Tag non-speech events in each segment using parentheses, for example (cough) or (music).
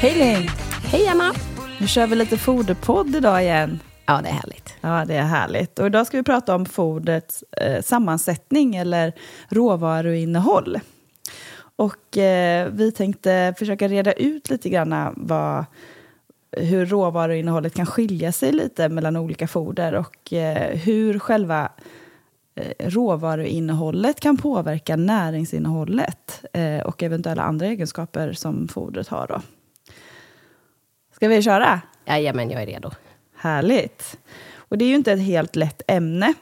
Hej Linn! Hej Emma! Nu kör vi lite foderpodd idag igen. Ja, det är härligt. Ja, det är härligt. Och idag ska vi prata om fodrets eh, sammansättning eller råvaruinnehåll. Och eh, vi tänkte försöka reda ut lite grann vad, hur råvaruinnehållet kan skilja sig lite mellan olika foder och eh, hur själva eh, råvaruinnehållet kan påverka näringsinnehållet eh, och eventuella andra egenskaper som fodret har. Då. Ska vi köra? Jajamän, jag är redo. Härligt. Och det är ju inte ett helt lätt ämne.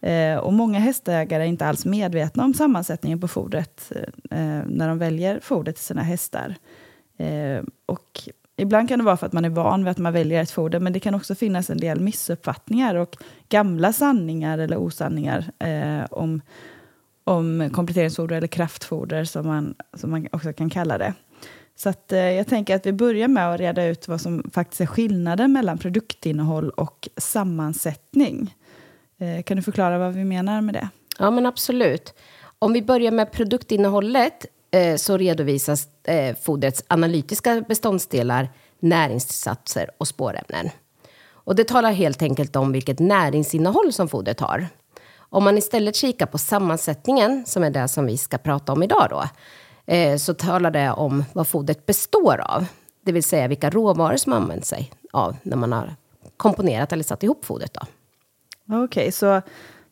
Eh, och många hästägare är inte alls medvetna om sammansättningen på fodret eh, eh när de väljer foder till sina hästar. Eh, och ibland kan det vara för att man är van vid att man väljer ett foder, men det kan också finnas en del missuppfattningar och gamla sanningar eller osanningar eh, om, om kompletteringsfoder eller kraftfoder som man, som man också kan kalla det. Så att, eh, jag tänker att vi börjar med att reda ut vad som faktiskt är skillnaden mellan produktinnehåll och sammansättning. Eh, kan du förklara vad vi menar med det? Ja, men absolut. Om vi börjar med produktinnehållet eh, så redovisas eh, fodrets analytiska beståndsdelar, näringstillsatser och spårämnen. Och det talar helt enkelt om vilket näringsinnehåll som fodret har. Om man istället kikar på sammansättningen, som är det som vi ska prata om idag, då, eh, så talar det om vad fodret består av. Det vill säga vilka råvaror som används sig av när man har komponerat eller satt ihop fodret. Då. Okej, så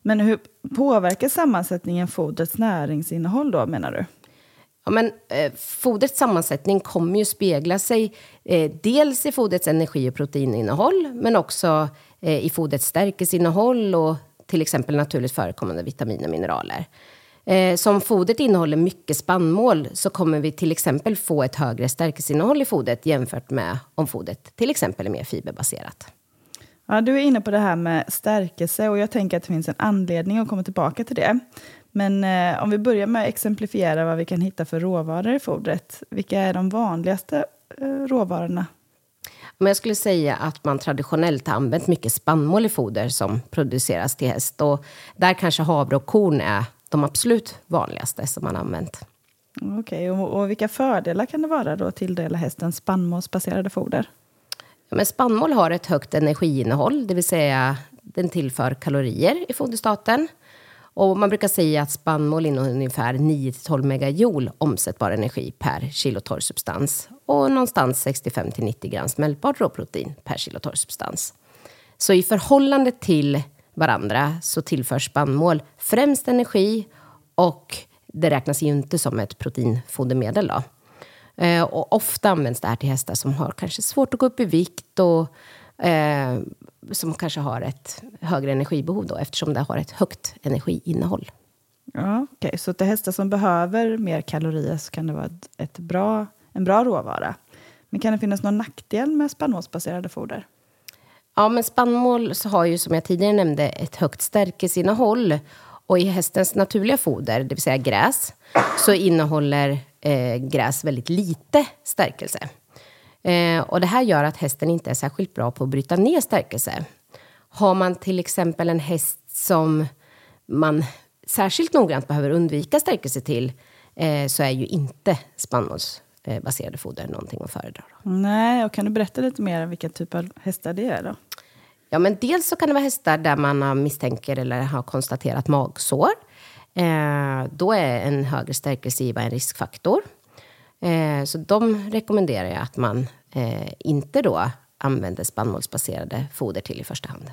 men hur påverkar sammansättningen fodrets näringsinnehåll då, menar du? Ja, men, eh, fodrets sammansättning kommer ju spegla sig eh, dels i fodrets energi och proteininnehåll men också eh, i fodrets stärkelseinnehåll och till exempel naturligt förekommande vitaminer och mineraler. Eh, som fodret innehåller mycket spannmål så kommer vi till exempel få ett högre stärkelseinnehåll i fodret jämfört med om fodret till exempel är mer fiberbaserat. Ja, du är inne på det här med stärkelse och jag tänker att det finns en anledning att komma tillbaka till det. Men eh, om vi börjar med att exemplifiera vad vi kan hitta för råvaror i fodret. Vilka är de vanligaste eh, råvarorna? Men jag skulle säga att man traditionellt har använt mycket spannmål i foder som produceras till häst. Och där kanske havre och korn är de absolut vanligaste som man använt. Okej, och, och vilka fördelar kan det vara då att tilldela hästen spannmålsbaserade foder? Ja, Men spannmål har ett högt energiinnehåll, det vill säga den tillför kalorier i foderstaten. Och man brukar säga att spannmål innehåller ungefär 9-12 megajoule omsättbar energi per kilo torrsubstans och någonstans 65-90 gram smältbart råprotein per kilo torrsubstans. Så i förhållande till varandra så tillför spannmål främst energi och det räknas ju inte som ett proteinfodermedel. Då. Eh, och ofta används det här till hästar som har kanske svårt att gå upp i vikt och eh, som kanske har ett högre energibehov då, eftersom det har ett högt energiinnehåll. Ja, okay. Så till hästar som behöver mer kalorier så kan det vara ett, ett bra, en bra råvara. Men kan det finnas någon nackdel med spannmålsbaserade foder? Ja, men spannmål så har ju som jag tidigare nämnde ett högt stärkelseinnehåll. Och i hästens naturliga foder, det vill säga gräs, så innehåller eh, gräs väldigt lite stärkelse. Eh, och det här gör att hästen inte är särskilt bra på att bryta ner stärkelse. Har man till exempel en häst som man särskilt noggrant behöver undvika stärkelse till eh, så är ju inte spannmåls spannmålsbaserade foder någonting att föredra. Då. Nej, och kan du berätta lite mer om vilka typer av hästar det är då? Ja, men dels så kan det vara hästar där man misstänker eller har konstaterat magsår. Eh, då är en högre stärkelsegiva en riskfaktor. Eh, så de rekommenderar jag att man eh, inte då använder spannmålsbaserade foder till i första hand.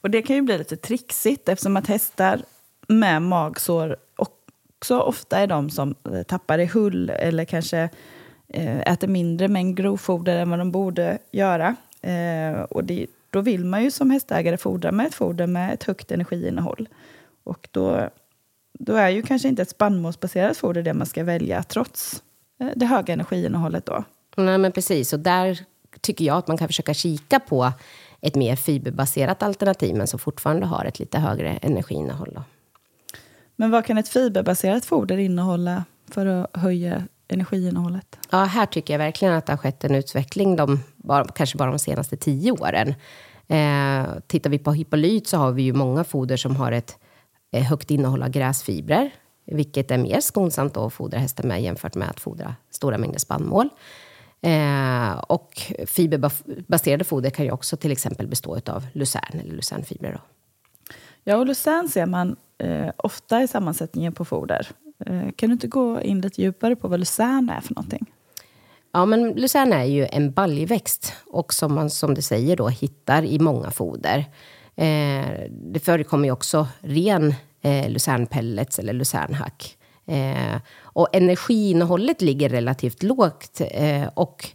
Och det kan ju bli lite trixigt eftersom att hästar med magsår också ofta är de som eh, tappar i hull eller kanske eh, äter mindre mängd grovfoder än vad de borde göra. Eh, och det, då vill man ju som hästägare fodra med ett foder med ett högt energiinnehåll. Och då, då är ju kanske inte ett spannmålsbaserat foder det man ska välja trots eh, det höga energiinnehållet då. Nej, men precis. Och där tycker jag att man kan försöka kika på ett mer fiberbaserat alternativ, men som fortfarande har ett lite högre energiinnehåll. Då. Men vad kan ett fiberbaserat foder innehålla för att höja energiinnehållet? Ja, här tycker jag verkligen att det har skett en utveckling, de, bara, kanske bara de senaste tio åren. Eh, tittar vi på Hippolyt så har vi ju många foder som har ett eh, högt innehåll av gräsfibrer, vilket är mer skonsamt att fodra hästen med jämfört med att fodra stora mängder spannmål. Eh, och fiberbaserade foder kan ju också till exempel bestå av lucern eller lucernfibrer. Då. Ja, och lucern ser man eh, ofta i sammansättningen på foder. Eh, kan du inte gå in lite djupare på vad lucern är för någonting? Ja, men lucern är ju en baljväxt och som man som du säger då hittar i många foder. Eh, det förekommer ju också ren eh, lucernpellets eller lucernhack. Eh, och energiinnehållet ligger relativt lågt eh, och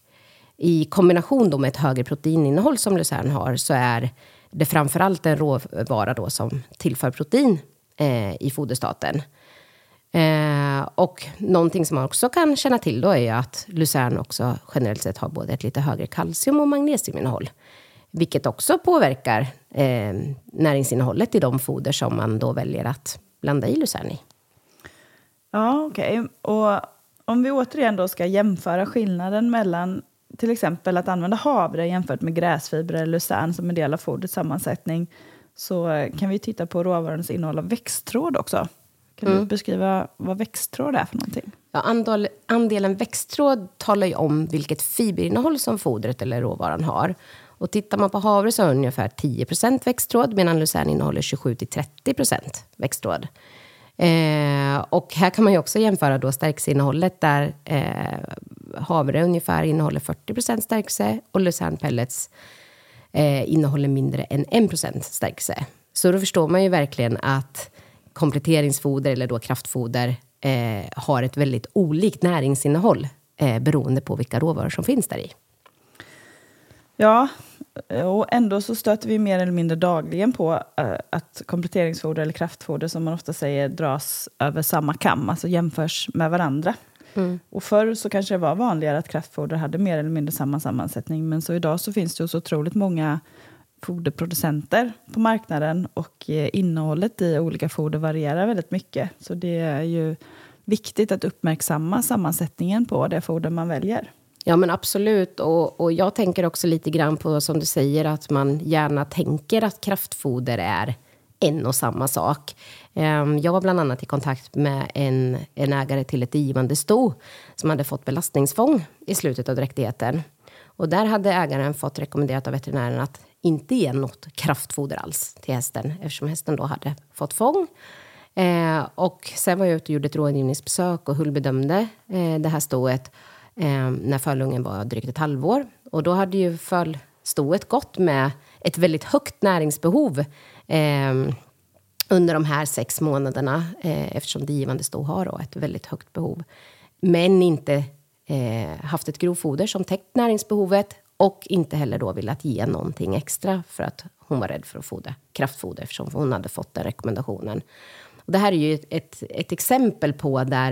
i kombination då med ett högre proteininnehåll som lucern har så är det framförallt en råvara då som tillför protein eh, i foderstaten. Eh, och någonting som man också kan känna till då är att lucern också generellt sett har både ett lite högre kalcium och magnesiuminnehåll. Vilket också påverkar eh, näringsinnehållet i de foder som man då väljer att blanda i lucern i. Ja, okej. Okay. Och om vi återigen då ska jämföra skillnaden mellan till exempel att använda havre jämfört med gräsfibrer eller lucern som en del av fodrets sammansättning så kan vi titta på råvarans innehåll av växttråd också. Kan mm. du beskriva vad växttråd är för någonting? Ja, andel, andelen växttråd talar ju om vilket fiberinnehåll som fodret eller råvaran har. Och tittar man på havre så har ungefär 10% växttråd medan lucern innehåller 27-30 växttråd. Eh, och här kan man ju också jämföra då stärkelseinnehållet där eh, havre ungefär innehåller 40 stärkelse och lucernpellets eh, innehåller mindre än 1% stärkelse. Så då förstår man ju verkligen att kompletteringsfoder eller då kraftfoder eh, har ett väldigt olikt näringsinnehåll eh, beroende på vilka råvaror som finns där i. Ja, och ändå så stöter vi mer eller mindre dagligen på uh, att kompletteringsfoder eller kraftfoder som man ofta säger dras över samma kam, alltså jämförs med varandra. Mm. Och förr så kanske det var vanligare att kraftfoder hade mer eller mindre samma sammansättning men så idag så finns det så otroligt många foderproducenter på marknaden och eh, innehållet i olika foder varierar väldigt mycket. Så det är ju viktigt att uppmärksamma sammansättningen på det foder man väljer. Ja, men absolut. Och, och jag tänker också lite grann på, som du säger, att man gärna tänker att kraftfoder är en och samma sak. Ehm, jag var bland annat i kontakt med en, en ägare till ett givande sto som hade fått belastningsfång i slutet av dräktigheten. Och där hade ägaren fått rekommenderat av veterinären att inte ge något kraftfoder alls till hästen eftersom hästen då hade fått fång. Eh, och sen var jag ute och gjorde ett rådgivningsbesök och hullbedömde eh, det här stoet eh, när fölungen var drygt ett halvår. Och då hade ju fölstoet gått med ett väldigt högt näringsbehov eh, under de här sex månaderna eh, eftersom det givande sto har då ett väldigt högt behov. Men inte eh, haft ett grovfoder som täckt näringsbehovet och inte heller då velat ge någonting extra för att hon var rädd för att fodra kraftfoder eftersom hon hade fått den rekommendationen. Och det här är ju ett, ett, exempel på där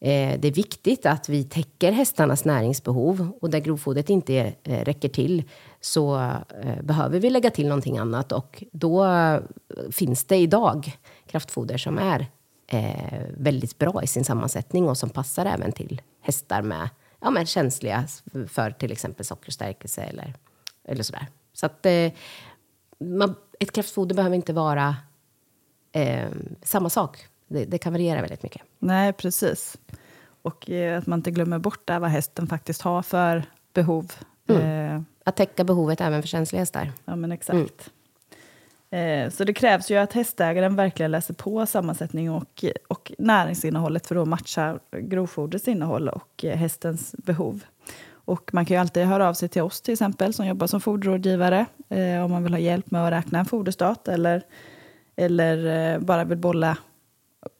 eh, det är viktigt att vi täcker hästarnas näringsbehov och där grovfodret inte är, eh, räcker till så eh, behöver vi lägga till någonting annat och då eh, finns det idag kraftfoder som är eh, väldigt bra i sin sammansättning och som passar även till hästar med ja, men känsliga för till exempel sockerstärkelse eller, eller sådär. Så att eh, man, ett kraftfoder behöver inte vara eh, samma sak. Det, det, kan variera väldigt mycket. Nej, precis. Och eh, att man inte glömmer bort där vad hästen faktiskt har för behov. Mm. Eh, att täcka behovet även för känsliga hästar. Ja, men exakt. Mm. Eh, så det krävs ju att hästägaren verkligen läser på sammansättning och, och näringsinnehållet för att matcha grovfodrets innehåll och eh, hästens behov. Och man kan ju alltid höra av sig till oss till exempel som jobbar som foderrådgivare eh, om man vill ha hjälp med att räkna en foderstat eller, eller eh, bara vill bolla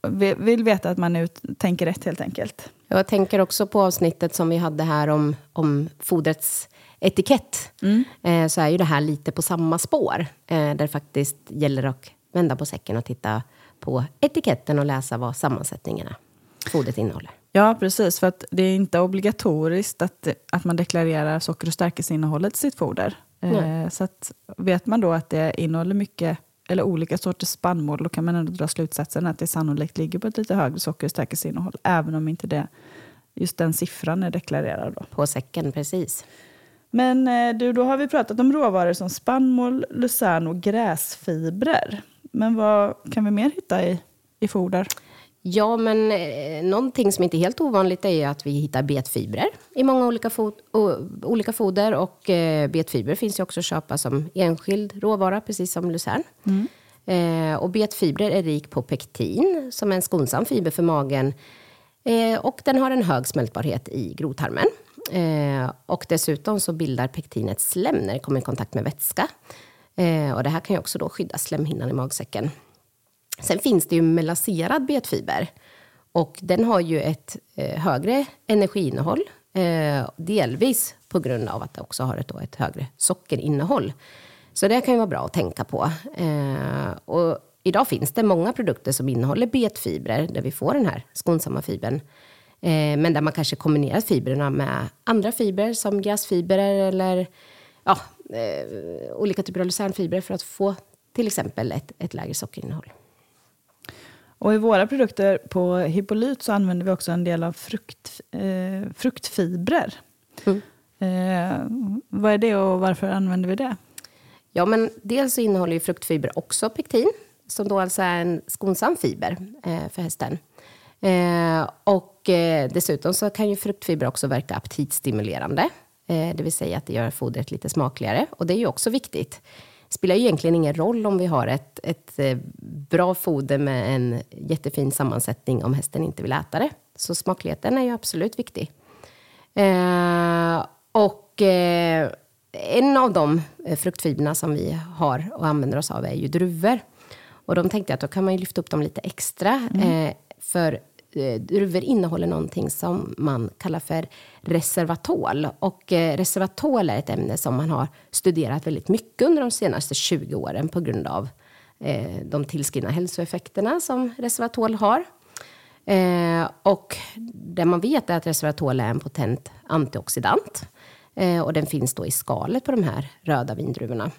vill, vill veta att man nu tänker rätt helt enkelt. Jag tänker också på avsnittet som vi hade här om, om fodrets etikett mm. eh, så är ju det här lite på samma spår. Eh, där det faktiskt gäller att vända på säcken och titta på etiketten och läsa vad sammansättningarna, fodret innehåller. Ja, precis. För att det är inte obligatoriskt att, att man deklarerar socker och stärkelseinnehållet i sitt foder. Eh, så att, vet man då att det innehåller mycket eller olika sorters spannmål, då kan man ändå dra slutsatsen att det sannolikt ligger på ett lite högre socker och stärkelseinnehåll, även om inte det, just den siffran är deklarerad. Då. På säcken, precis. Men eh, du, då har vi pratat om råvaror som spannmål, lucern och gräsfibrer. Men vad kan vi mer hitta i, i foder? Ja, men eh, någonting som inte är helt ovanligt är att vi hittar betfibrer i många olika, fo- olika foder. Och eh, betfibrer finns ju också att köpa som enskild råvara, precis som lucern. Eh, och betfibrer är rik på pektin, som är en skonsam fiber för magen. Eh, och den har en hög smältbarhet i grovtarmen. Eh, och dessutom så bildar pektinet slem när det kommer i kontakt med vätska. Eh, och det här kan ju också då skydda slemhinnan i magsäcken. Sen finns det ju melaserad betfiber. Och den har ju ett eh, högre energiinnehåll. Eh, delvis på grund av att det också har ett, då, ett högre sockerinnehåll. Så det kan ju vara bra att tänka på. Eh, och idag finns det många produkter som innehåller betfibrer, där vi får den här skonsamma fibern. Eh, men där man kanske kombinerar fibrerna med andra fibrer, som gräsfibrer eller ja, eh, olika typer av lucernfibrer för att få till exempel ett, ett lägre sockerinnehåll. Och I våra produkter på Hippolyt så använder vi också en del av frukt, eh, fruktfibrer. Mm. Eh, vad är det och varför använder vi det? Ja, men dels så innehåller ju fruktfiber också pektin, som då alltså är en skonsam fiber eh, för hästen. Eh, och eh, dessutom så kan ju fruktfiber också verka aptitstimulerande, eh, det vill säga att det gör fodret lite smakligare. Och det är ju också viktigt. Det spelar ju egentligen ingen roll om vi har ett, ett eh, bra foder med en jättefin sammansättning om hästen inte vill äta det. Så smakligheten är ju absolut viktig. Eh, och en av de fruktfibrerna som vi har och använder oss av är ju druvor. Och de tänkte jag att då kan man lyfta upp dem lite extra. Eh, för Eh, druvor innehåller någonting som man kallar för reservatol. Och eh, reservatol är ett ämne som man har studerat väldigt mycket under de senaste 20 åren på grund av eh, de tillskrivna hälsoeffekterna som reservatol har. Och det man vet är att reservatol är en potent antioxidant. Och den finns då i skalet på de här röda vindruvorna.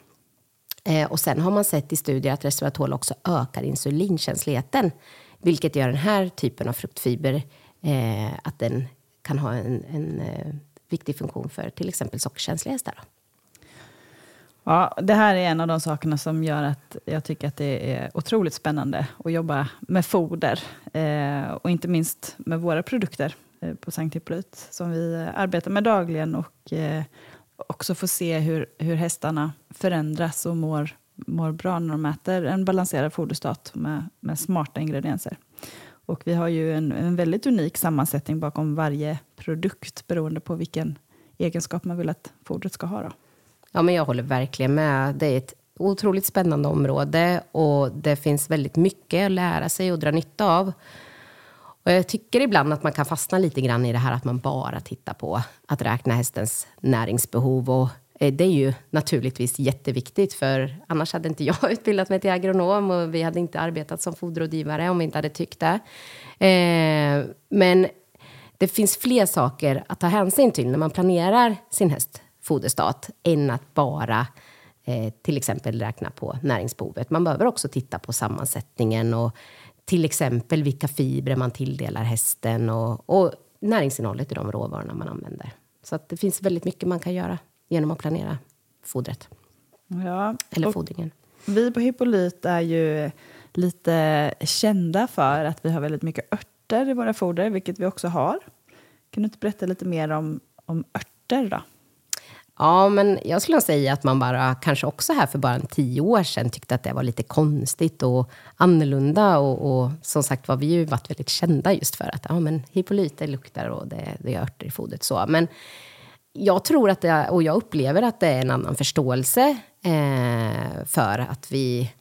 Och sen har man sett i studier att resveratrol också ökar insulinkänsligheten. Vilket gör den här typen av fruktfiber eh, att den kan ha en, en eh, viktig funktion för till exempel sockerkänsliga hästar. Ja, det här är en av de sakerna som gör att jag tycker att det är otroligt spännande att jobba med foder. Eh, och inte minst med våra produkter eh, på Sankt Hippolyt som vi arbetar med dagligen och eh, också få se hur, hur hästarna förändras och mår, mår bra när de äter en balanserad foderstat med, med smarta ingredienser. Och vi har ju en, en väldigt unik sammansättning bakom varje produkt beroende på vilken egenskap man vill att fodret ska ha. Då. Ja, men jag håller verkligen med. Det är ett otroligt spännande område och det finns väldigt mycket att lära sig och dra nytta av. Och jag tycker ibland att man kan fastna lite grann i det här att man bara tittar på att räkna hästens näringsbehov. Och Eh, det är ju naturligtvis jätteviktigt, för annars hade inte (laughs) jag utbildat mig till agronom och vi hade inte arbetat som foderrådgivare om vi inte hade tyckt det. Eh, men det finns fler saker att ta hänsyn till när man planerar sin häst foderstat än att bara eh, till exempel räkna på näringsbehovet. Man behöver också titta på sammansättningen och till exempel vilka fibrer man tilldelar hästen och, och näringsinnehållet i de råvarorna man använder. Så att det finns väldigt mycket man kan göra genom att planera fodret, Ja, eller fodringen. Vi på Hippolyt är ju lite kända för att vi har väldigt mycket örter i våra foder, vilket vi också har. Kan du inte berätta lite mer om, om örter då? Ja, men jag skulle säga att man bara, kanske också här för bara en tio år sedan, tyckte att det var lite konstigt och annorlunda. Och, och som sagt var, vi ju varit väldigt kända just för att ja, men hippolyter luktar och det, det är örter i fodret. Så. Men jag tror att det, och jag upplever att det är en annan förståelse eh, för att vi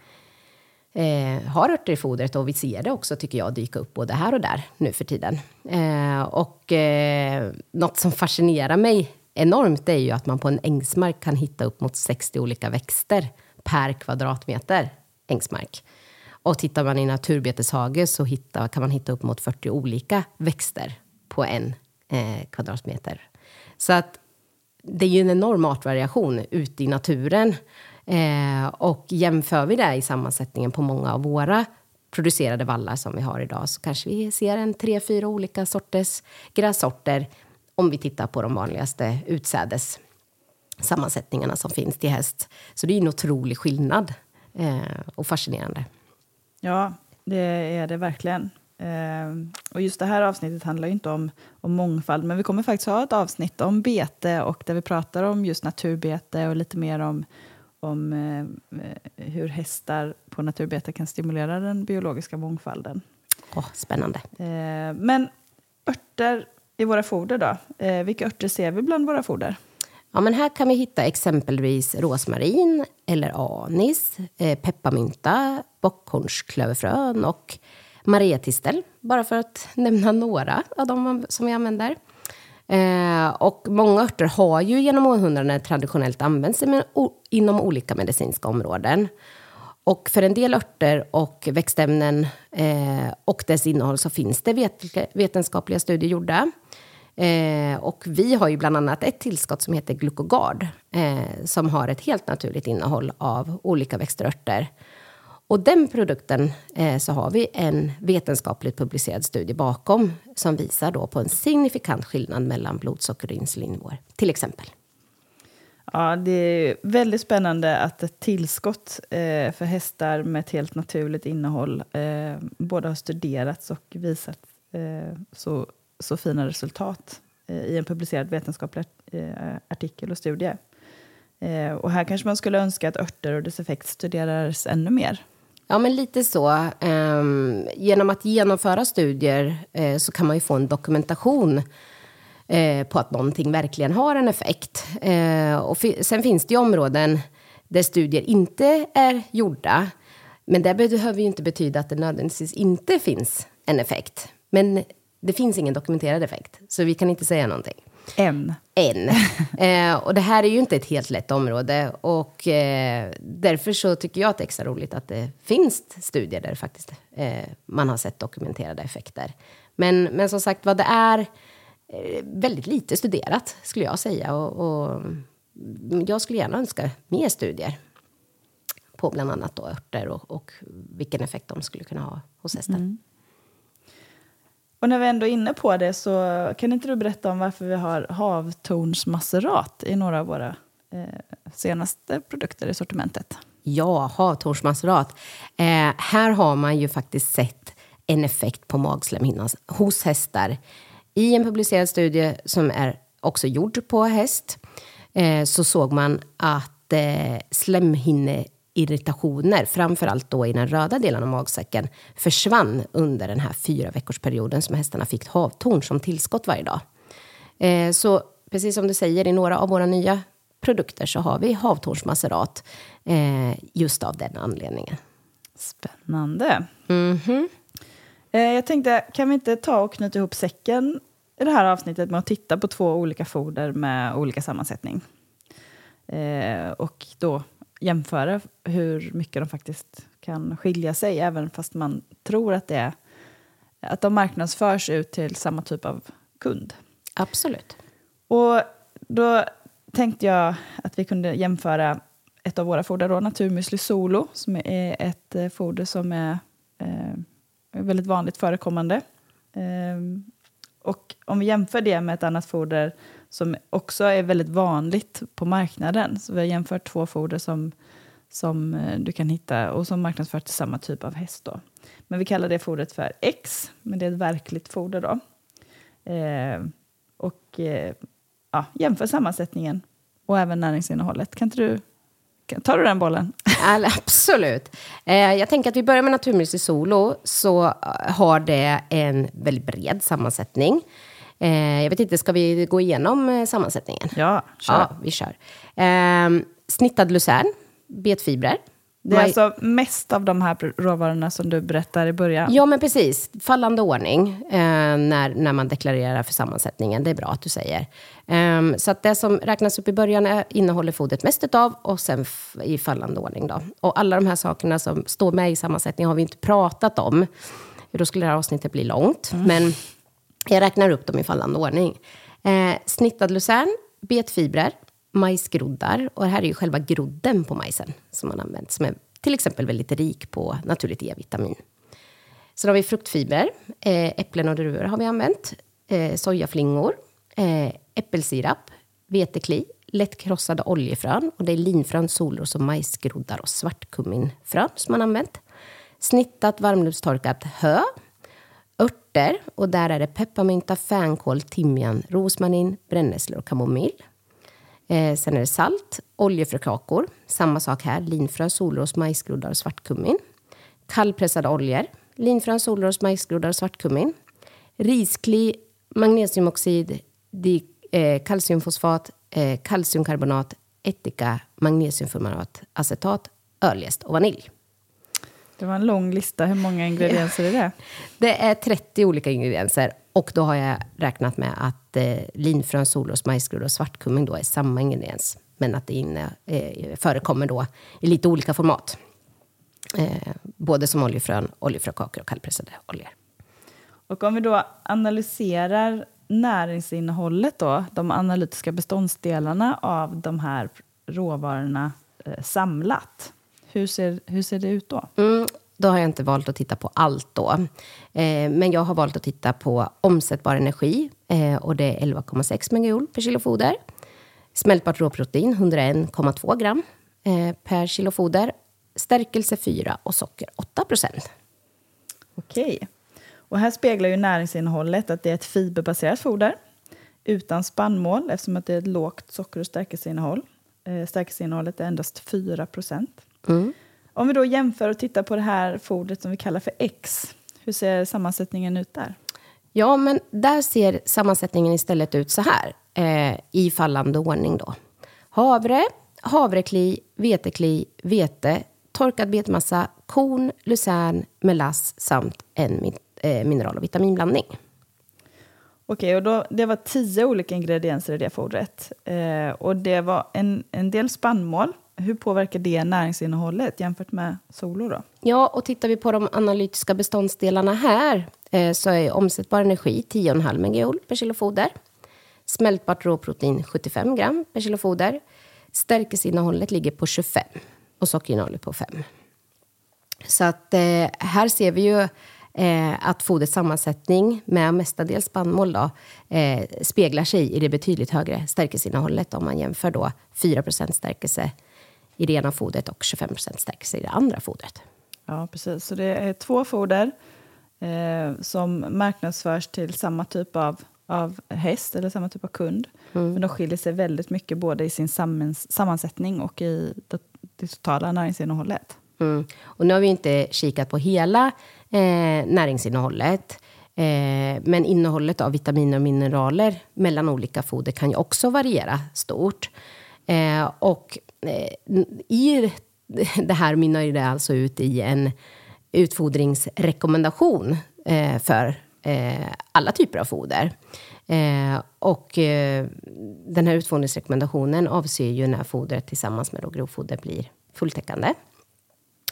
eh, har örter i fodret och vi ser det också, tycker jag, dyka upp både här och där nu för tiden. Eh, och eh, något som fascinerar mig enormt är ju att man på en ängsmark kan hitta upp mot 60 olika växter per kvadratmeter ängsmark. Och tittar man i naturbeteshage så hitta, kan man hitta upp mot 40 olika växter på en eh, kvadratmeter. Så att det är ju en enorm artvariation ute i naturen. Eh, och jämför vi det i sammansättningen på många av våra producerade vallar som vi har idag så kanske vi ser en tre, fyra olika sorters grässorter om vi tittar på de vanligaste utsädessammansättningarna som finns till häst. Så det är en otrolig skillnad eh, och fascinerande. Ja, det är det verkligen. Eh, och just det här avsnittet handlar ju inte om, om mångfald, men vi kommer faktiskt ha ett avsnitt om bete och där vi pratar om just naturbete och lite mer om, om eh, hur hästar på naturbete kan stimulera den biologiska mångfalden. Åh, spännande. Eh, men örter i våra foder då? Eh, vilka örter ser vi bland våra foder? Ja, men här kan vi hitta exempelvis rosmarin eller anis, eh, pepparmynta, bockhornsklöverfrön och mariatistel, bara för att nämna några av de som vi använder. Eh, och många örter har ju genom århundraden traditionellt använts inom olika medicinska områden. Och för en del örter och växtämnen eh, och dess innehåll så finns det vet vetenskapliga studier gjorda. Eh, och vi har ju bland annat ett tillskott som heter Glucogard eh, som har ett helt naturligt innehåll av olika växter och örter. Och den produkten eh, så har vi en vetenskapligt publicerad studie bakom som visar då på en signifikant skillnad mellan blodsocker och insulinnivåer, till exempel. Ja, det är väldigt spännande att ett tillskott eh, för hästar med ett helt naturligt innehåll eh, både har studerats och visat eh, så, så fina resultat eh, i en publicerad vetenskaplig eh, artikel och studie. Eh, och här kanske man skulle önska att örter och dess effekt studerades ännu mer. Ja, men lite så. Um, genom att genomföra studier uh, så kan man ju få en dokumentation uh, på att någonting verkligen har en effekt. Uh, och sen finns det ju områden där studier inte är gjorda. Men det behöver ju inte betyda att det nödvändigtvis inte finns en effekt. Men det finns ingen dokumenterad effekt, så vi kan inte säga någonting. Än. Än. (laughs) Eh, och det här är ju inte ett helt lätt område. Och eh, därför så tycker jag att det är extra roligt att det finns studier där faktiskt eh, man har sett dokumenterade effekter. Men, men som sagt vad det är eh, väldigt lite studerat skulle jag säga. Och, och, jag skulle gärna önska mer studier på bland annat då örter och, och vilken effekt de skulle kunna ha hos hästen. Mm. Och när vi ändå är inne på det så kan inte du berätta om varför vi har havtornsmacerat i några av våra eh, senaste produkter i sortimentet? Ja, havtornsmacerat. Eh, här har man ju faktiskt sett en effekt på magslemhinnan hos hästar. I en publicerad studie som är också gjord på häst eh, så såg man att eh, slemhinne irritationer, framförallt då i den röda delen av magsäcken, försvann under den här fyra veckors perioden som hästarna fick havtorn som tillskott varje dag. Eh, så precis som du säger, i några av våra nya produkter så har vi havtornsmacerat eh, just av den anledningen. Spännande. Mm -hmm. eh, jag tänkte, kan vi inte ta och knyta ihop säcken i det här avsnittet med att titta på två olika foder med olika sammansättning? Och då jämföra hur mycket de faktiskt kan skilja sig, även fast man tror att det är att de marknadsförs ut till samma typ av kund. Absolut. Och då tänkte jag att vi kunde jämföra ett av våra foder, då, Naturmüsli Solo, som är ett eh, foder som är eh, väldigt vanligt förekommande. Eh, och om vi jämför det med ett annat foder som också är väldigt vanligt på marknaden. Så vi har jämfört två foder som, som eh, du kan hitta och som marknadsförs till samma typ av häst. Då. Men vi kallar det fodret för X, men det är ett verkligt foder. Då. Eh, och eh, ja, jämför sammansättningen och även näringsinnehållet. Kan inte du Tar du den bollen? (laughs) Absolut. Eh, jag tänker att vi börjar med Naturmedicin Solo. Så eh, har det en väldigt bred sammansättning. Eh, jag vet inte, ska vi gå igenom eh, sammansättningen? Ja, kör. Ja, vi kör. Eh, snittad lucern, betfibrer. Det är Man... alltså mest av de här råvarorna som du berättar i början? Ja, men precis. Fallande ordning eh, när, när man deklarerar för sammansättningen. Det är bra att du säger. Um, så att det som räknas upp i början är, innehåller fodret mest av och sen i fallande ordning. Då. Och alla de här sakerna som står med i sammansättningen har vi inte pratat om. Då skulle det här avsnittet bli långt. Mm. Men jag räknar upp dem i fallande ordning. Eh, snittad lucern, betfibrer, majsgroddar och det här är ju själva grodden på majsen som man använt som är till exempel väldigt rik på naturligt E-vitamin. Sen har vi fruktfibrer, eh, äpplen och druvor har vi använt, eh, sojaflingor, eh, äppelsirap, vetekli, lättkrossade oljefrön och det är linfrön, solros och majsgroddar och svartkumminfrön som man använt. Snittat varmluftstorkat hö, örter och där är det pepparmynta, fänkål, timjan, rosmarin, brännässlor och kamomill. Eh, sen är det salt, oljefrökakor, samma sak här, linfrön, solros, majsgroddar och svartkummin. Kallpressade oljor, linfrön, solros, majsgroddar och svartkummin. Riskli, magnesiumoxid, di, eh, kalciumfosfat, eh, kalciumkarbonat, ättika, magnesiumformat, acetat, öljest och vanilj. Det var en lång lista. Hur många ingredienser är det? Det är (laughs) 30 olika ingredienser och då har jag räknat med att eh, linfrön, solros, majsgroddar och svartkummin då är samma ingrediens. Men att det inne, eh, förekommer då i lite olika format. Eh, både som oljefrön, oljefrökakor och kallpressade oljor. Och om vi då analyserar näringsinnehållet, då, de analytiska beståndsdelarna av de här råvarorna eh, samlat. Hur ser, hur ser det ut då? Mm, då har jag inte valt att titta på allt då. Eh, men jag har valt att titta på omsättbar energi eh, och det är 11,6 megajoule per kilo foder. Smältbart råprotein 101,2 gram eh, per kilo foder. Stärkelse 4 och socker 8 procent. Okej. Och här speglar ju näringsinnehållet att det är ett fiberbaserat foder utan spannmål eftersom att det är ett lågt socker och stärkelseinnehåll. Eh, stärkelseinnehållet är endast 4 procent. Mm. Om vi då jämför och tittar på det här fodret som vi kallar för X, hur ser sammansättningen ut där? Ja, men där ser sammansättningen istället ut så här, eh, i fallande ordning då. Havre, havrekli, vetekli, vete, torkad betmassa, korn, lucern, melass samt en min- eh, mineral och vitaminblandning. Okej, och då, det var tio olika ingredienser i det fodret. Eh, och det var en, en del spannmål. Hur påverkar det näringsinnehållet jämfört med solo då? Ja, och tittar vi på de analytiska beståndsdelarna här eh, så är omsättbar energi 10,5 megajoule per kilo foder. Smältbart råprotein 75 gram per kilo foder. Stärkelseinnehållet ligger på 25 och sockerinnehållet på 5. Så att eh, här ser vi ju eh, att fodrets sammansättning med mestadels spannmål då, eh, speglar sig i det betydligt högre stärkelseinnehållet om man jämför då 4% stärkelse i det ena fodret och 25% stärkelse i det andra fodret. Ja, precis. Så det är två foder eh, som marknadsförs till samma typ av, av häst eller samma typ av kund. Men de skiljer sig väldigt mycket både i sin sammans, sammansättning och i det, det totala näringsinnehållet. Mm. Och nu har vi inte kikat på hela eh, näringsinnehållet. Eh, men innehållet av vitaminer och mineraler mellan olika foder kan ju också variera stort. Eh, och eh, i det här mynnar ju det alltså ut i en utfodringsrekommendation eh, för eh, alla typer av foder. Eh, och eh, den här utfodringsrekommendationen avser ju när fodret tillsammans med grovfoder blir fulltäckande.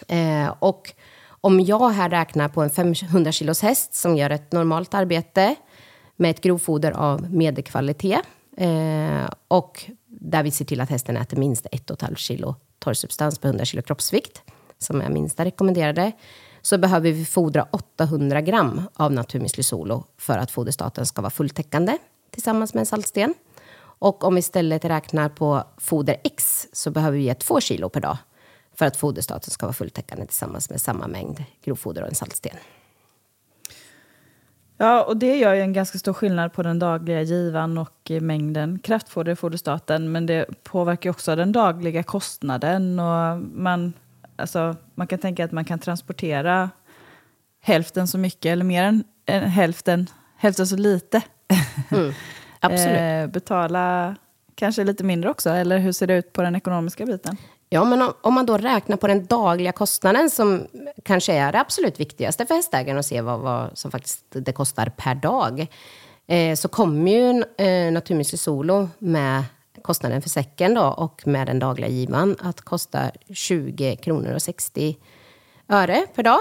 Eh, och om jag här räknar på en 500 kilos häst som gör ett normalt arbete med ett grovfoder av medelkvalitet eh, och där vi ser till att hästen äter minst 1,5 kilo torrsubstans per 100 kilo kroppsvikt, som är minsta rekommenderade, så behöver vi fodra 800 gram av Naturmüsli Solo för att foderstaten ska vara fulltäckande tillsammans med en saltsten. Och om vi istället räknar på foder X så behöver vi ge 2 kilo per dag för att foderstaten ska vara fulltäckande tillsammans med samma mängd grovfoder och en saltsten. Ja, och det gör ju en ganska stor skillnad på den dagliga givan och eh, mängden kraftfoder i foderstaten. Men det påverkar också den dagliga kostnaden. Och man, alltså, man kan tänka att man kan transportera hälften så mycket eller mer än, än hälften, hälften så lite. (laughs) Mm, absolut. (laughs) Eh, betala kanske lite mindre också, eller hur ser det ut på den ekonomiska biten? Ja, men om, om man då räknar på den dagliga kostnaden som kanske är det absolut viktigaste för hästägaren att se vad, vad som faktiskt det kostar per dag. Eh, så kommer ju eh, Naturmüsli Solo med kostnaden för säcken då och med den dagliga givan att kosta 20 kronor och 60 öre per dag.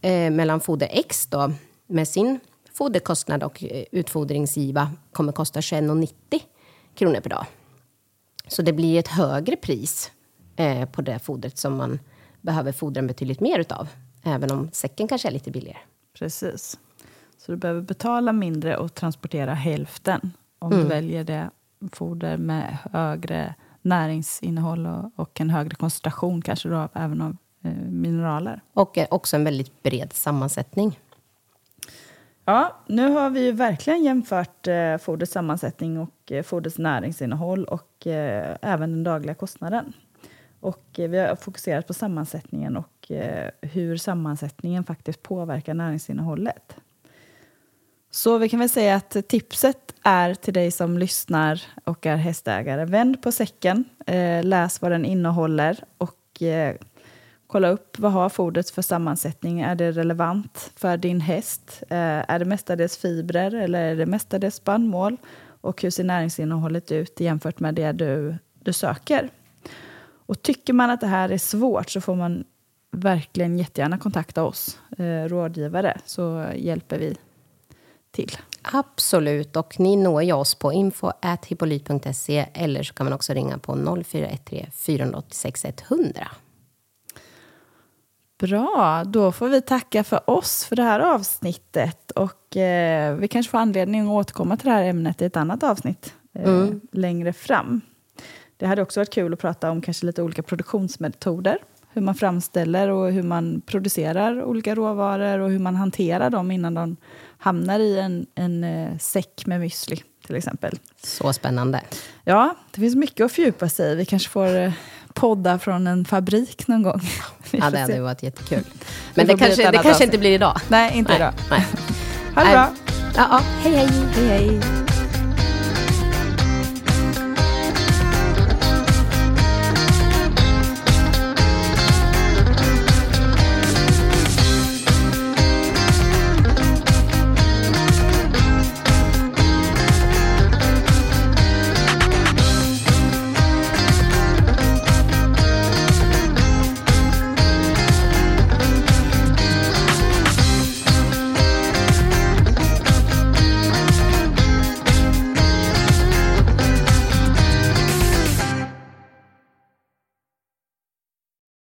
Eh, mellan Foder X då med sin foderkostnad och eh, utfodringsgiva kommer kosta 21,90 kronor per dag. Så det blir ett högre pris eh, på det fodret som man behöver fodra betydligt mer utav. Även om säcken kanske är lite billigare. Precis. Så du behöver betala mindre och transportera hälften om Mm. du väljer det foder med högre näringsinnehåll och, och en högre koncentration kanske då, även av eh, mineraler. Och eh, också en väldigt bred sammansättning. Ja, nu har vi ju verkligen jämfört eh, fodrets sammansättning och eh, fodrets näringsinnehåll och eh, även den dagliga kostnaden. Och eh, vi har fokuserat på sammansättningen och eh, hur sammansättningen faktiskt påverkar näringsinnehållet. Så vi kan väl säga att tipset är till dig som lyssnar och är hästägare. Vänd på säcken, eh, läs vad den innehåller och kolla upp vad har fodret för sammansättning. Är det relevant för din häst? Är det mestadels fibrer eller är det mestadels spannmål? Och hur ser näringsinnehållet ut jämfört med det du, du söker? Och tycker man att det här är svårt så får man verkligen jättegärna kontakta oss eh, rådgivare så hjälper vi till. Absolut, och ni når ju oss på info.hippolyt.se eller så kan man också ringa på 0413 486 100. Bra, då får vi tacka för oss för det här avsnittet. Och eh, vi kanske får anledning att återkomma till det här ämnet i ett annat avsnitt eh, längre fram. Det hade också varit kul att prata om kanske lite olika produktionsmetoder. Hur man framställer och hur man producerar olika råvaror och hur man hanterar dem innan de hamnar i en, en eh, säck med müsli till exempel. Så spännande. Ja, det finns mycket att fördjupa sig i. Vi kanske får eh, podda från en fabrik någon gång. (laughs) Ja, det hade varit jättekul. Men det kanske, det kanske inte blir idag. Nej, inte idag. Nej. Ha det bra. Ja, ja, hej hej. Hej, hej.